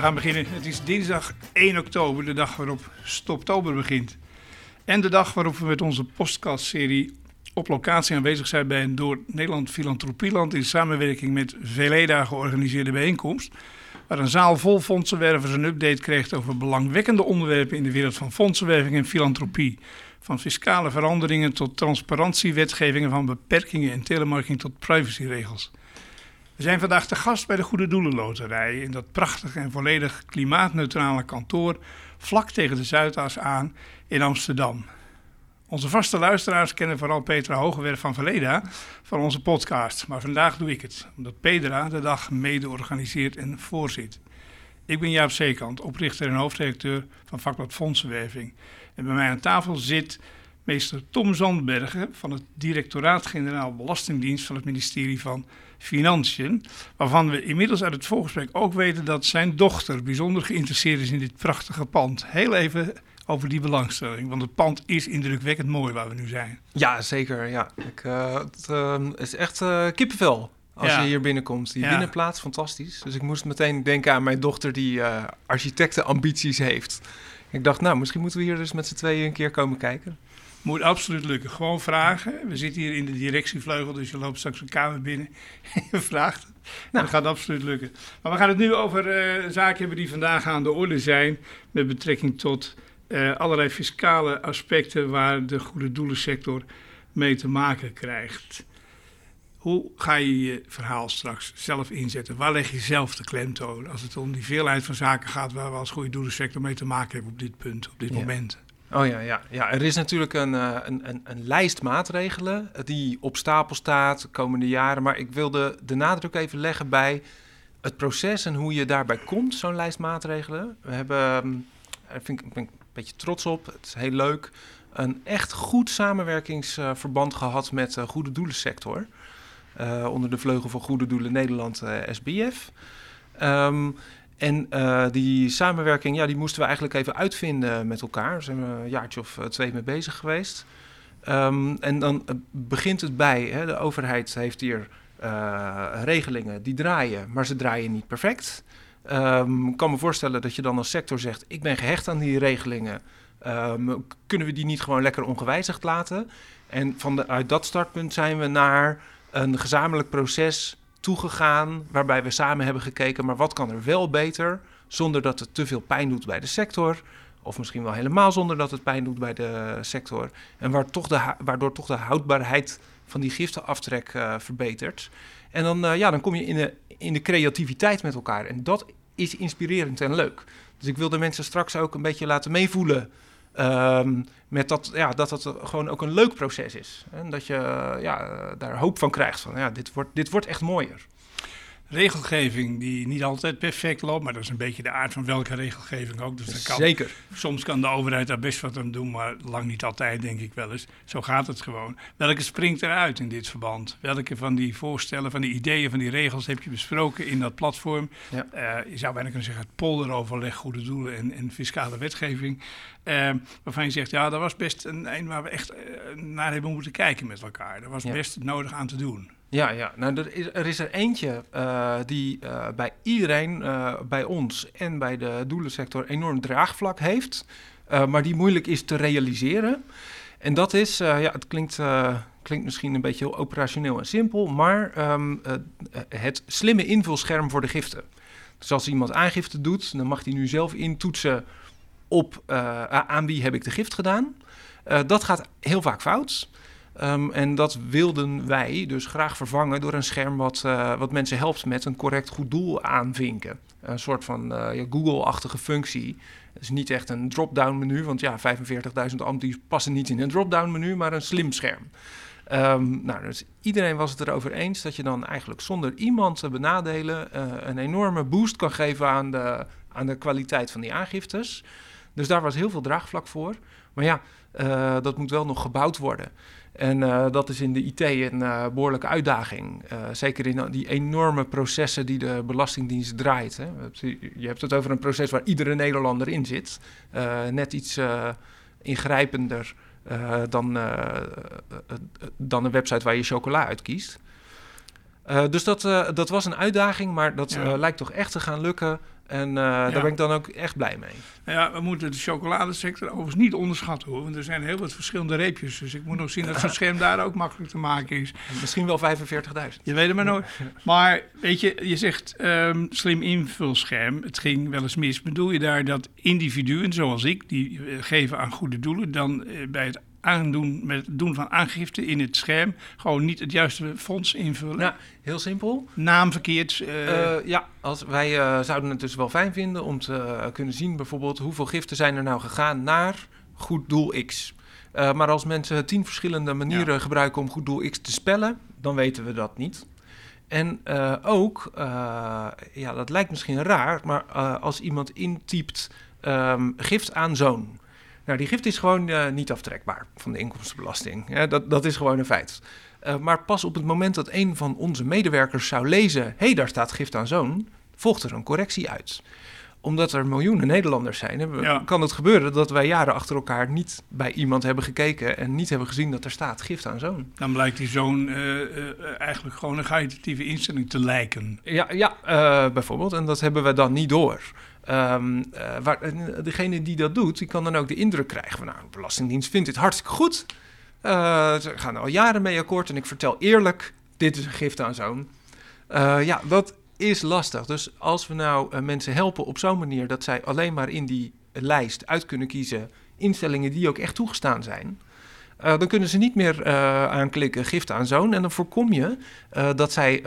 We gaan beginnen. Het is dinsdag 1 oktober, de dag waarop Stoptober begint. En de dag waarop we met onze podcastserie op locatie aanwezig zijn bij een door Nederland Filantropieland in samenwerking met Veleda georganiseerde bijeenkomst. Waar een zaal vol fondsenwervers een update kreeg over belangwekkende onderwerpen in de wereld van fondsenwerving en filantropie. Van fiscale veranderingen tot transparantiewetgevingen, van beperkingen en telemarketing tot privacyregels. We zijn vandaag te gast bij de Goede Doelenloterij in dat prachtige en volledig klimaatneutrale kantoor vlak tegen de Zuidas aan in Amsterdam. Onze vaste luisteraars kennen vooral Petra Hogewerf van Verleda van onze podcast. Maar vandaag doe ik het, omdat Petra de dag mede organiseert en voorzit. Ik ben Jaap Zeekant, oprichter en hoofdredacteur van vakblad Fondsenwerving. En bij mij aan tafel zit meester Tom Zandbergen van het Directoraat-Generaal Belastingdienst van het ministerie van Financiën. Waarvan we inmiddels uit het voorgesprek ook weten dat zijn dochter bijzonder geïnteresseerd is in dit prachtige pand. Heel even over die belangstelling, want het pand is indrukwekkend mooi waar we nu zijn. Ja, zeker. Ja. Ik, uh, het uh, is echt uh, kippenvel als je hier binnenkomt. Die ja. binnenplaats, fantastisch. Dus ik moest meteen denken aan mijn dochter die architectenambities heeft. Ik dacht, nou, misschien moeten we hier dus met z'n tweeën een keer komen kijken. Moet absoluut lukken. Gewoon vragen. We zitten hier in de directievleugel, dus je loopt straks een kamer binnen en je vraagt het. Nou. Dat gaat absoluut lukken. Maar we gaan het nu over uh, zaken hebben die vandaag aan de orde zijn. Met betrekking tot uh, allerlei fiscale aspecten waar de goede doelensector mee te maken krijgt. Hoe ga je je verhaal straks zelf inzetten? Waar leg je zelf de klemtoon als het om die veelheid van zaken gaat waar we als goede doelensector mee te maken hebben op dit punt, op dit ja. moment? Oh ja, ja, ja, er is natuurlijk een, een, een, een, lijst maatregelen die op stapel staat de komende jaren. Maar ik wilde de nadruk even leggen bij het proces en hoe je daarbij komt, zo'n lijst maatregelen. We hebben, daar vind ik, ben een beetje trots op, het is heel leuk, een echt goed samenwerkingsverband gehad met de goede doelensector. Uh, onder de vleugel van Goede Doelen Nederland, SBF. Um, en uh, die samenwerking, ja, die moesten we eigenlijk even uitvinden met elkaar. Daar zijn we een jaartje of twee mee bezig geweest. Um, en dan begint het bij, hè, de overheid heeft hier regelingen die draaien, maar ze draaien niet perfect. Um, ik kan me voorstellen dat je dan als sector zegt, ik ben gehecht aan die regelingen. Um, kunnen we die niet gewoon lekker ongewijzigd laten? En vanuit dat startpunt zijn we naar een gezamenlijk proces toegegaan, waarbij we samen hebben gekeken, maar wat kan er wel beter, zonder dat het te veel pijn doet bij de sector, of misschien wel helemaal zonder dat het pijn doet bij de sector, en waar toch de, waardoor toch de houdbaarheid van die giftenaftrek uh, verbetert. En dan, uh, ja, dan kom je in de, in de creativiteit met elkaar, en dat is inspirerend en leuk. Dus ik wil de mensen straks ook een beetje laten meevoelen Um, met dat, ja, dat het gewoon ook een leuk proces is. En dat je ja, daar hoop van krijgt. Van, ja, dit, wordt, dit wordt echt mooier. Regelgeving die niet altijd perfect loopt, maar dat is een beetje de aard van welke regelgeving ook. Dus kan, Zeker. Soms kan de overheid daar best wat aan doen, maar lang niet altijd, denk ik wel eens. Zo gaat het gewoon. Welke springt eruit in dit verband? Welke van die voorstellen, van die ideeën, van die regels heb je besproken in dat platform? Ja. Uh, je zou bijna kunnen zeggen het polderoverleg goede doelen en, en fiscale wetgeving. Uh, waarvan je zegt, ja, dat was best een, een waar we echt uh, naar hebben moeten kijken met elkaar. Daar was ja. best nodig aan te doen. Ja, ja. Nou, er, is, er is er eentje uh, die uh, bij iedereen, uh, bij ons en bij de doelensector enorm draagvlak heeft, maar die moeilijk is te realiseren. En dat is, ja, het klinkt, klinkt misschien een beetje heel operationeel en simpel, maar um, het slimme invulscherm voor de giften. Dus als iemand aangifte doet, dan mag hij nu zelf intoetsen op aan wie heb ik de gift gedaan. dat gaat heel vaak fout. Um, en dat wilden wij dus graag vervangen door een scherm wat, uh, wat mensen helpt met een correct goed doel aanvinken. Een soort van ja, Google-achtige functie. Het is niet echt een drop-down menu, want ja, 45.000 ambities passen niet in een drop-down menu, maar een slim scherm. Um, nou, dus iedereen was het erover eens dat je dan eigenlijk zonder iemand te benadelen uh, een enorme boost kan geven aan de, aan de kwaliteit van die aangiftes. Dus daar was heel veel draagvlak voor. Maar ja, dat moet wel nog gebouwd worden. En uh, dat is in de IT een uh, behoorlijke uitdaging. Uh, zeker in die enorme processen die de Belastingdienst draait. Hè. Je hebt het over een proces waar iedere Nederlander in zit. net iets ingrijpender dan, dan een website waar je chocola uit kiest. dus dat, dat was een uitdaging, maar dat ja. lijkt toch echt te gaan lukken. En uh, daar ben ik dan ook echt blij mee. Ja, we moeten de chocoladesector overigens niet onderschatten hoor. Want er zijn heel wat verschillende reepjes. Dus ik moet nog zien dat zo'n scherm daar ook makkelijk te maken is. Misschien wel 45.000. Je weet het maar nooit. Maar weet je, je zegt um, slim invulscherm. Het ging wel eens mis. Bedoel je daar dat individuen zoals ik, die geven aan goede doelen, dan uh, bij het aandoen met het doen van aangifte in het scherm gewoon niet het juiste fonds invullen? Ja, heel simpel. Naam verkeerd. Uh... ja, als wij uh, zouden het dus wel fijn vinden om te kunnen zien bijvoorbeeld hoeveel giften zijn er nou gegaan naar goed doel X. maar als mensen tien verschillende manieren ja. gebruiken om goed doel X te spellen, dan weten we dat niet. En ook, ja, dat lijkt misschien raar, maar als iemand intypt um, gift aan zoon nou, die gift is gewoon uh, niet aftrekbaar van de inkomstenbelasting. Dat, dat is gewoon een feit. Uh, maar pas op het moment dat een van onze medewerkers zou lezen: hé, hey, daar staat gift aan zoon, volgt er een correctie uit omdat er miljoenen Nederlanders zijn, ja. kan het gebeuren dat wij jaren achter elkaar niet bij iemand hebben gekeken en niet hebben gezien dat er staat gift aan zoon. Dan blijkt die zoon uh, uh, eigenlijk gewoon een caritatieve instelling te lijken. Ja, ja bijvoorbeeld. En dat hebben we dan niet door. Um, waar, degene die dat doet, die kan dan ook de indruk krijgen van... nou, de Belastingdienst vindt dit hartstikke goed. Ze gaan er al jaren mee akkoord en ik vertel eerlijk... dit is een gift aan zo'n. Uh, ja, dat is lastig. Dus als we nou mensen helpen op zo'n manier... dat zij alleen maar in die lijst uit kunnen kiezen... instellingen die ook echt toegestaan zijn... dan kunnen ze niet meer aanklikken gift aan zo'n. En dan voorkom je dat zij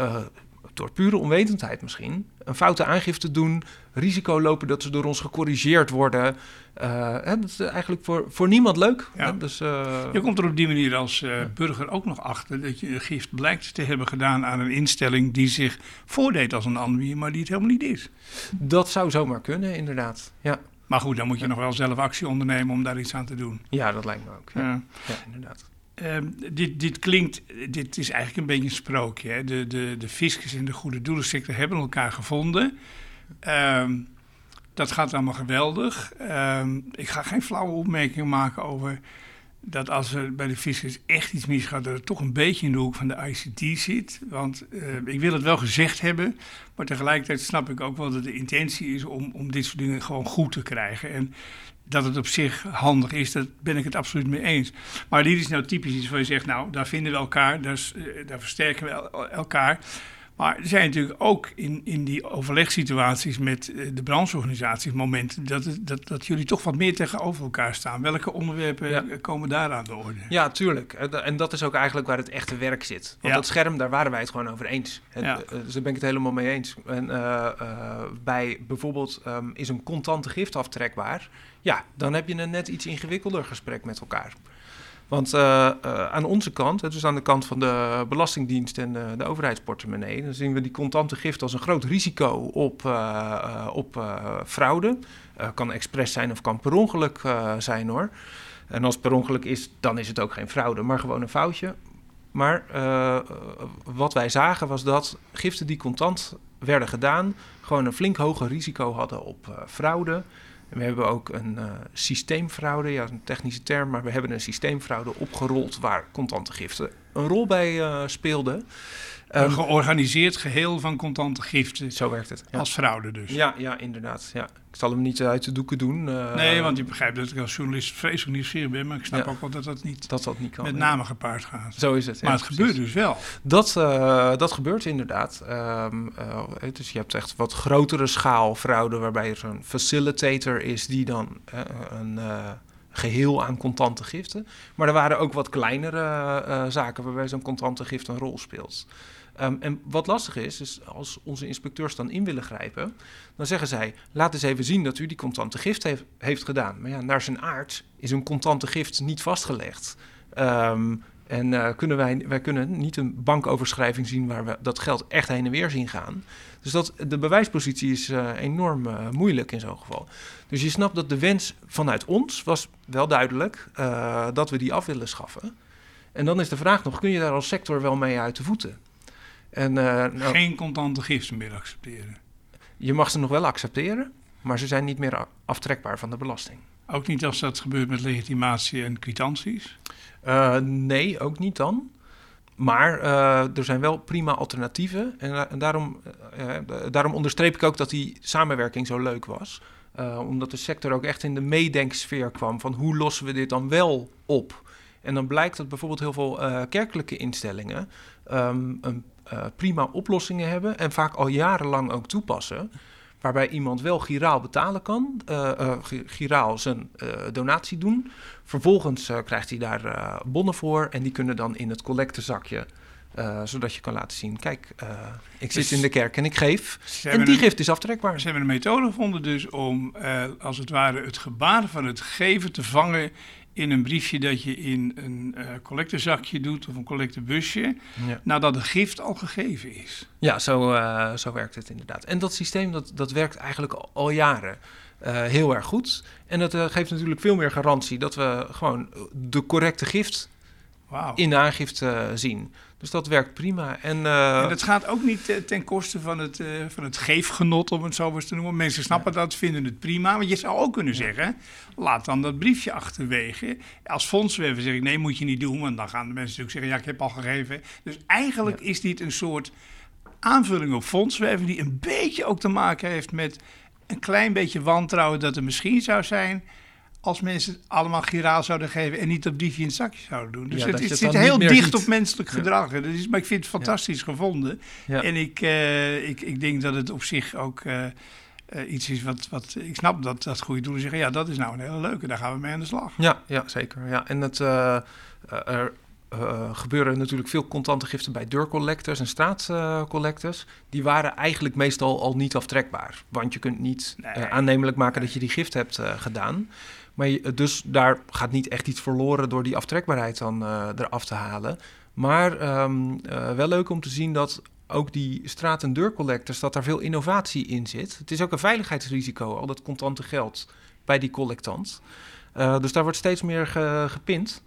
door pure onwetendheid misschien, een foute aangifte doen, risico lopen dat ze door ons gecorrigeerd worden. Uh, hè, dat is eigenlijk voor, voor niemand leuk. Ja. Dus, uh, je komt er op die manier als uh, burger ook nog achter dat je een gift blijkt te hebben gedaan aan een instelling die zich voordeed als een ander, maar die het helemaal niet is. Dat zou zomaar kunnen, inderdaad. Ja. Maar goed, dan moet je nog wel zelf actie ondernemen om daar iets aan te doen. Ja, dat lijkt me ook. Ja, ja inderdaad. Uh, dit, dit klinkt, dit is eigenlijk een beetje een sprookje. Hè? De, de, de fiscus en de goede doelensector hebben elkaar gevonden. Uh, dat gaat allemaal geweldig. Uh, ik ga geen flauwe opmerkingen maken over dat als er bij de fiscus echt iets misgaat, dat het toch een beetje in de hoek van de ICT zit. Want ik wil het wel gezegd hebben, maar tegelijkertijd snap ik ook wel dat de intentie is om, om dit soort dingen gewoon goed te krijgen. En dat het op zich handig is, daar ben ik het absoluut mee eens. Maar dit is nou typisch iets waar je zegt, nou, daar vinden we elkaar, daar, uh, daar versterken we elkaar. Maar er zijn natuurlijk ook in, in die overlegssituaties met eh, de brancheorganisaties momenten dat, het, dat, dat jullie toch wat meer tegenover elkaar staan. Welke onderwerpen ja. komen daar aan de orde? Ja, tuurlijk. En dat is ook eigenlijk waar het echte werk zit. Want ja. dat scherm, daar waren wij het gewoon over eens. Ja. Dus daar ben ik het helemaal mee eens. En uh, uh, bij bijvoorbeeld um, is een contante gift aftrekbaar. Ja, dan heb je een net iets ingewikkelder gesprek met elkaar. Want uh, uh, aan onze kant, dus aan de kant van de Belastingdienst en de, de overheidsportemonnee, dan zien we die contante gift als een groot risico op, uh, op fraude. kan expres zijn of kan per ongeluk zijn hoor. En als het per ongeluk is, dan is het ook geen fraude, maar gewoon een foutje. Maar wat wij zagen was dat giften die contant werden gedaan, gewoon een flink hoger risico hadden op fraude we hebben ook een uh, systeemfraude, ja, een technische term, maar we hebben een systeemfraude opgerold waar contante giften een rol bij uh, speelden. Een ehm, georganiseerd geheel van contante giften. Zo werkt het. Ja. Als fraude dus. Ja, ja, inderdaad. Ja. Ik zal hem niet uit de doeken doen. Uh, nee, want je begrijpt dat ik als journalist vreselijk nieuwsgauw ben. Maar ik snap ja, ook wel dat dat niet, dat dat niet kan, met name gepaard gaat. Zo is het. Maar het gebeurt dus wel. Dat, uh, dat gebeurt inderdaad. Um, uh, dus je hebt echt wat grotere schaal fraude... waarbij er een facilitator is die dan een geheel aan contante giften. Maar er waren ook wat kleinere zaken... waarbij zo'n contante gift een rol speelt. Um, en wat lastig is, is als onze inspecteurs dan in willen grijpen, dan zeggen zij: laat eens even zien dat u die contante gift heeft, heeft gedaan. Maar ja, naar zijn aard is een contante gift niet vastgelegd. Um, en uh, kunnen wij, wij kunnen niet een bankoverschrijving zien waar we dat geld echt heen en weer zien gaan. Dus dat, de bewijspositie is uh, enorm uh, moeilijk in zo'n geval. Dus je snapt dat de wens vanuit ons was wel duidelijk dat we die af willen schaffen. En dan is de vraag nog, kun je daar als sector wel mee uit de voeten? En, uh, nou, Geen contante giften meer accepteren. Je mag ze nog wel accepteren, maar ze zijn niet meer aftrekbaar van de belasting. Ook niet als dat gebeurt met legitimatie en kwitanties? Uh, nee, ook niet dan. maar uh, er zijn wel prima alternatieven. En, en daarom, uh, daarom onderstreep ik ook dat die samenwerking zo leuk was. Omdat de sector ook echt in de meedenksfeer kwam van hoe lossen we dit dan wel op. En dan blijkt dat bijvoorbeeld heel veel kerkelijke instellingen um, een, prima oplossingen hebben en vaak al jarenlang ook toepassen waarbij iemand wel giraal betalen kan, uh, giraal zijn donatie doen. Vervolgens krijgt hij daar bonnen voor en die kunnen dan in het collectezakje, zodat je kan laten zien, kijk, ik zit dus in de kerk en ik geef. En die gift is aftrekbaar. Ze hebben een methode gevonden dus om, als het ware, het gebaar van het geven te vangen in een briefje dat je in een uh, collectezakje doet of een collectebusje, ja. nadat de gift al gegeven is. Ja, zo, uh, zo werkt het inderdaad. En dat systeem dat, dat werkt eigenlijk al, al jaren uh, heel erg goed. En dat geeft natuurlijk veel meer garantie dat we gewoon de correcte gift wow. in de aangifte zien. Dus dat werkt prima. En, uh, en het gaat ook niet ten koste van het, uh, van het geefgenot, om het zo eens te noemen. Mensen snappen ja. dat, vinden het prima. Maar je zou ook kunnen zeggen, laat dan dat briefje achterwege. Als fondswerver zeg ik, nee, moet je niet doen. Want dan gaan de mensen natuurlijk zeggen, ja, ik heb al gegeven. Dus eigenlijk ja. is dit een soort aanvulling op fondswerven... die een beetje ook te maken heeft met een klein beetje wantrouwen... dat er misschien zou zijn als mensen allemaal giraal zouden geven en niet dat briefje in het zakje zouden doen. Dus ja, het, het zit heel dicht ziet. op menselijk gedrag. Ja. Dus, maar ik vind het fantastisch ja. gevonden. En ik, uh, ik, ik denk dat het op zich ook uh, uh, iets is wat, wat... Ik snap dat, dat goede doelen zeggen, ja, dat is nou een hele leuke. Daar gaan we mee aan de slag. Ja, ja zeker. Ja. En het... er gebeuren natuurlijk veel contante giften bij deurcollectors en straatcollectors. die waren eigenlijk meestal al niet aftrekbaar. Want je kunt niet nee. aannemelijk maken dat je die gift hebt gedaan. Maar je, dus daar gaat niet echt iets verloren door die aftrekbaarheid dan eraf te halen. Maar um, uh, wel leuk om te zien dat ook die straat- en deurcollectors, dat daar veel innovatie in zit. Het is ook een veiligheidsrisico, al dat contante geld bij die collectant. Uh, dus daar wordt steeds meer ge, gepind.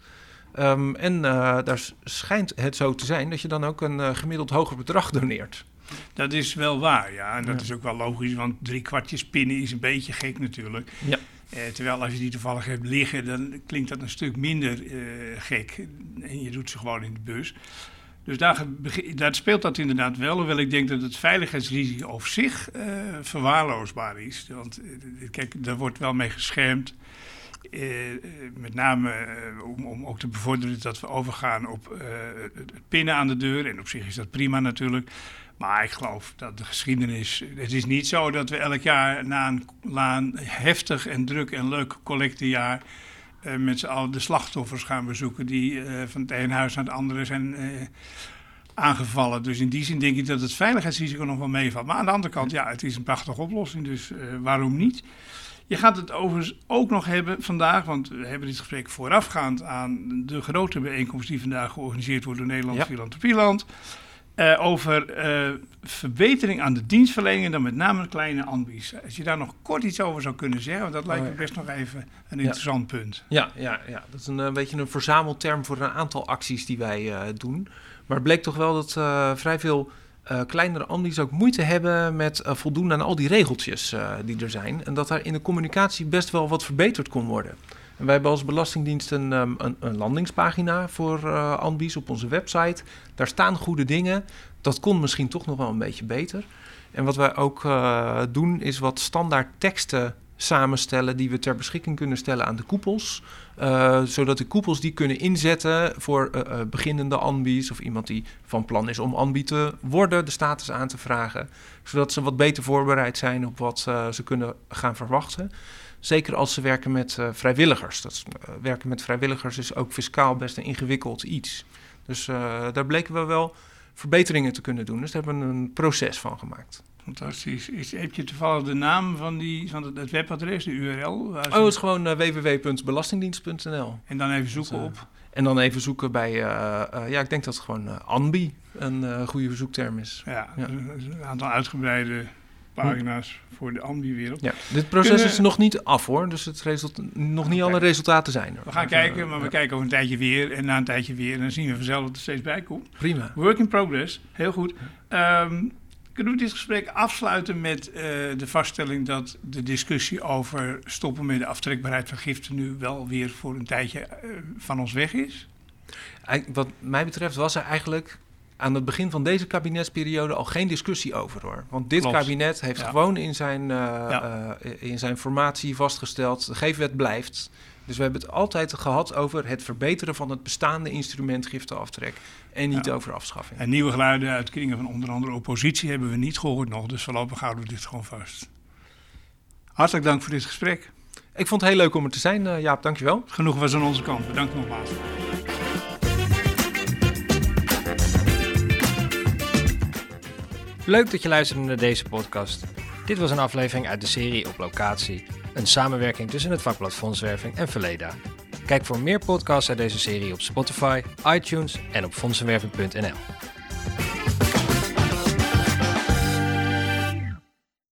Um, en daar schijnt het zo te zijn dat je dan ook een gemiddeld hoger bedrag doneert. Dat is wel waar, ja. En dat ja. is ook wel logisch, want drie kwartjes pinnen is een beetje gek natuurlijk. Ja. Uh, terwijl als je die toevallig hebt liggen, dan klinkt dat een stuk minder uh, gek. En je doet ze gewoon in de bus. Dus daar, daar, speelt dat inderdaad wel. Hoewel ik denk dat het veiligheidsrisico op zich uh, verwaarloosbaar is. Want kijk, daar wordt wel mee geschermd. Met name om, om, ook te bevorderen dat we overgaan op het pinnen aan de deur. En op zich is dat prima natuurlijk. Maar ik geloof dat de geschiedenis. Het is niet zo dat we elk jaar na een, na een heftig en druk en leuk collectejaar. Uh, met z'n allen de slachtoffers gaan bezoeken. die uh, van het ene huis naar het andere zijn uh, aangevallen. Dus in die zin denk ik dat het veiligheidsrisico nog wel meevalt. Maar aan de andere kant, ja, het is een prachtige oplossing. Dus waarom niet? Je gaat het overigens ook nog hebben vandaag, want we hebben dit gesprek voorafgaand aan de grote bijeenkomst die vandaag georganiseerd wordt door Nederland, ja. Filantropieland. Uh, over uh, verbetering aan de dienstverlening en dan met name kleine ambies. Als je daar nog kort iets over zou kunnen zeggen, want dat lijkt me oh, ja. best nog even een interessant ja. punt. Ja, ja, ja, dat is een, een beetje een verzamelterm voor een aantal acties die wij uh, doen. Maar het bleek toch wel dat vrij veel kleinere ambies ook moeite hebben met voldoen aan al die regeltjes die er zijn. En dat daar in de communicatie best wel wat verbeterd kon worden. En wij hebben als Belastingdienst een, um, een, een landingspagina voor uh, Anbies op onze website. Daar staan goede dingen. Dat kon misschien toch nog wel een beetje beter. En wat wij ook doen is wat standaard teksten samenstellen die we ter beschikking kunnen stellen aan de koepels. Uh, zodat de koepels die kunnen inzetten voor uh, uh, beginnende ambies of iemand die van plan is om ambi te worden, de status aan te vragen. Zodat ze wat beter voorbereid zijn op wat ze kunnen gaan verwachten. Zeker als ze werken met vrijwilligers. Dat, werken met vrijwilligers is ook fiscaal best een ingewikkeld iets. Dus daar bleken we wel verbeteringen te kunnen doen. Dus daar hebben we een proces van gemaakt. Fantastisch. Is, heb je toevallig de naam van, die, van het, het webadres, de URL? Oh, het is gewoon www.belastingdienst.nl. En dan even zoeken dus, op? En dan even zoeken bij, ja, ik denk dat het gewoon ANBI een goede zoekterm is. Ja, ja. Dus een aantal uitgebreide pagina's voor de ambi-wereld. Ja, dit proces Kunnen... is nog niet af hoor, dus het nog niet okay. alle resultaten zijn er. We gaan kijken, maar we ja. kijken over een tijdje weer en na een tijdje weer en dan zien we vanzelf dat er steeds bij komt. Prima. Work in progress, heel goed. Um, kunnen we dit gesprek afsluiten met uh, de vaststelling dat de discussie over stoppen met de aftrekbaarheid van giften nu wel weer voor een tijdje uh, van ons weg is? Wat mij betreft was er eigenlijk aan het begin van deze kabinetsperiode al geen discussie over hoor. Want dit kabinet heeft gewoon in zijn, uh, in zijn formatie vastgesteld: de geefwet blijft. Dus we hebben het altijd gehad over het verbeteren van het bestaande instrument giftenaftrek. En niet over afschaffing. En nieuwe geluiden uit kringen van onder andere oppositie hebben we niet gehoord nog. Dus voorlopig houden we dit gewoon vast. Hartelijk dank voor dit gesprek. Ik vond het heel leuk om er te zijn, uh, Jaap. Dankjewel. Genoeg was aan onze kant. Bedankt nogmaals. Leuk dat je luisterde naar deze podcast. Dit was een aflevering uit de serie Op Locatie. Een samenwerking tussen het vakblad Fondswerving en Verleda. Kijk voor meer podcasts uit deze serie op Spotify, iTunes en op fondsenwerving.nl.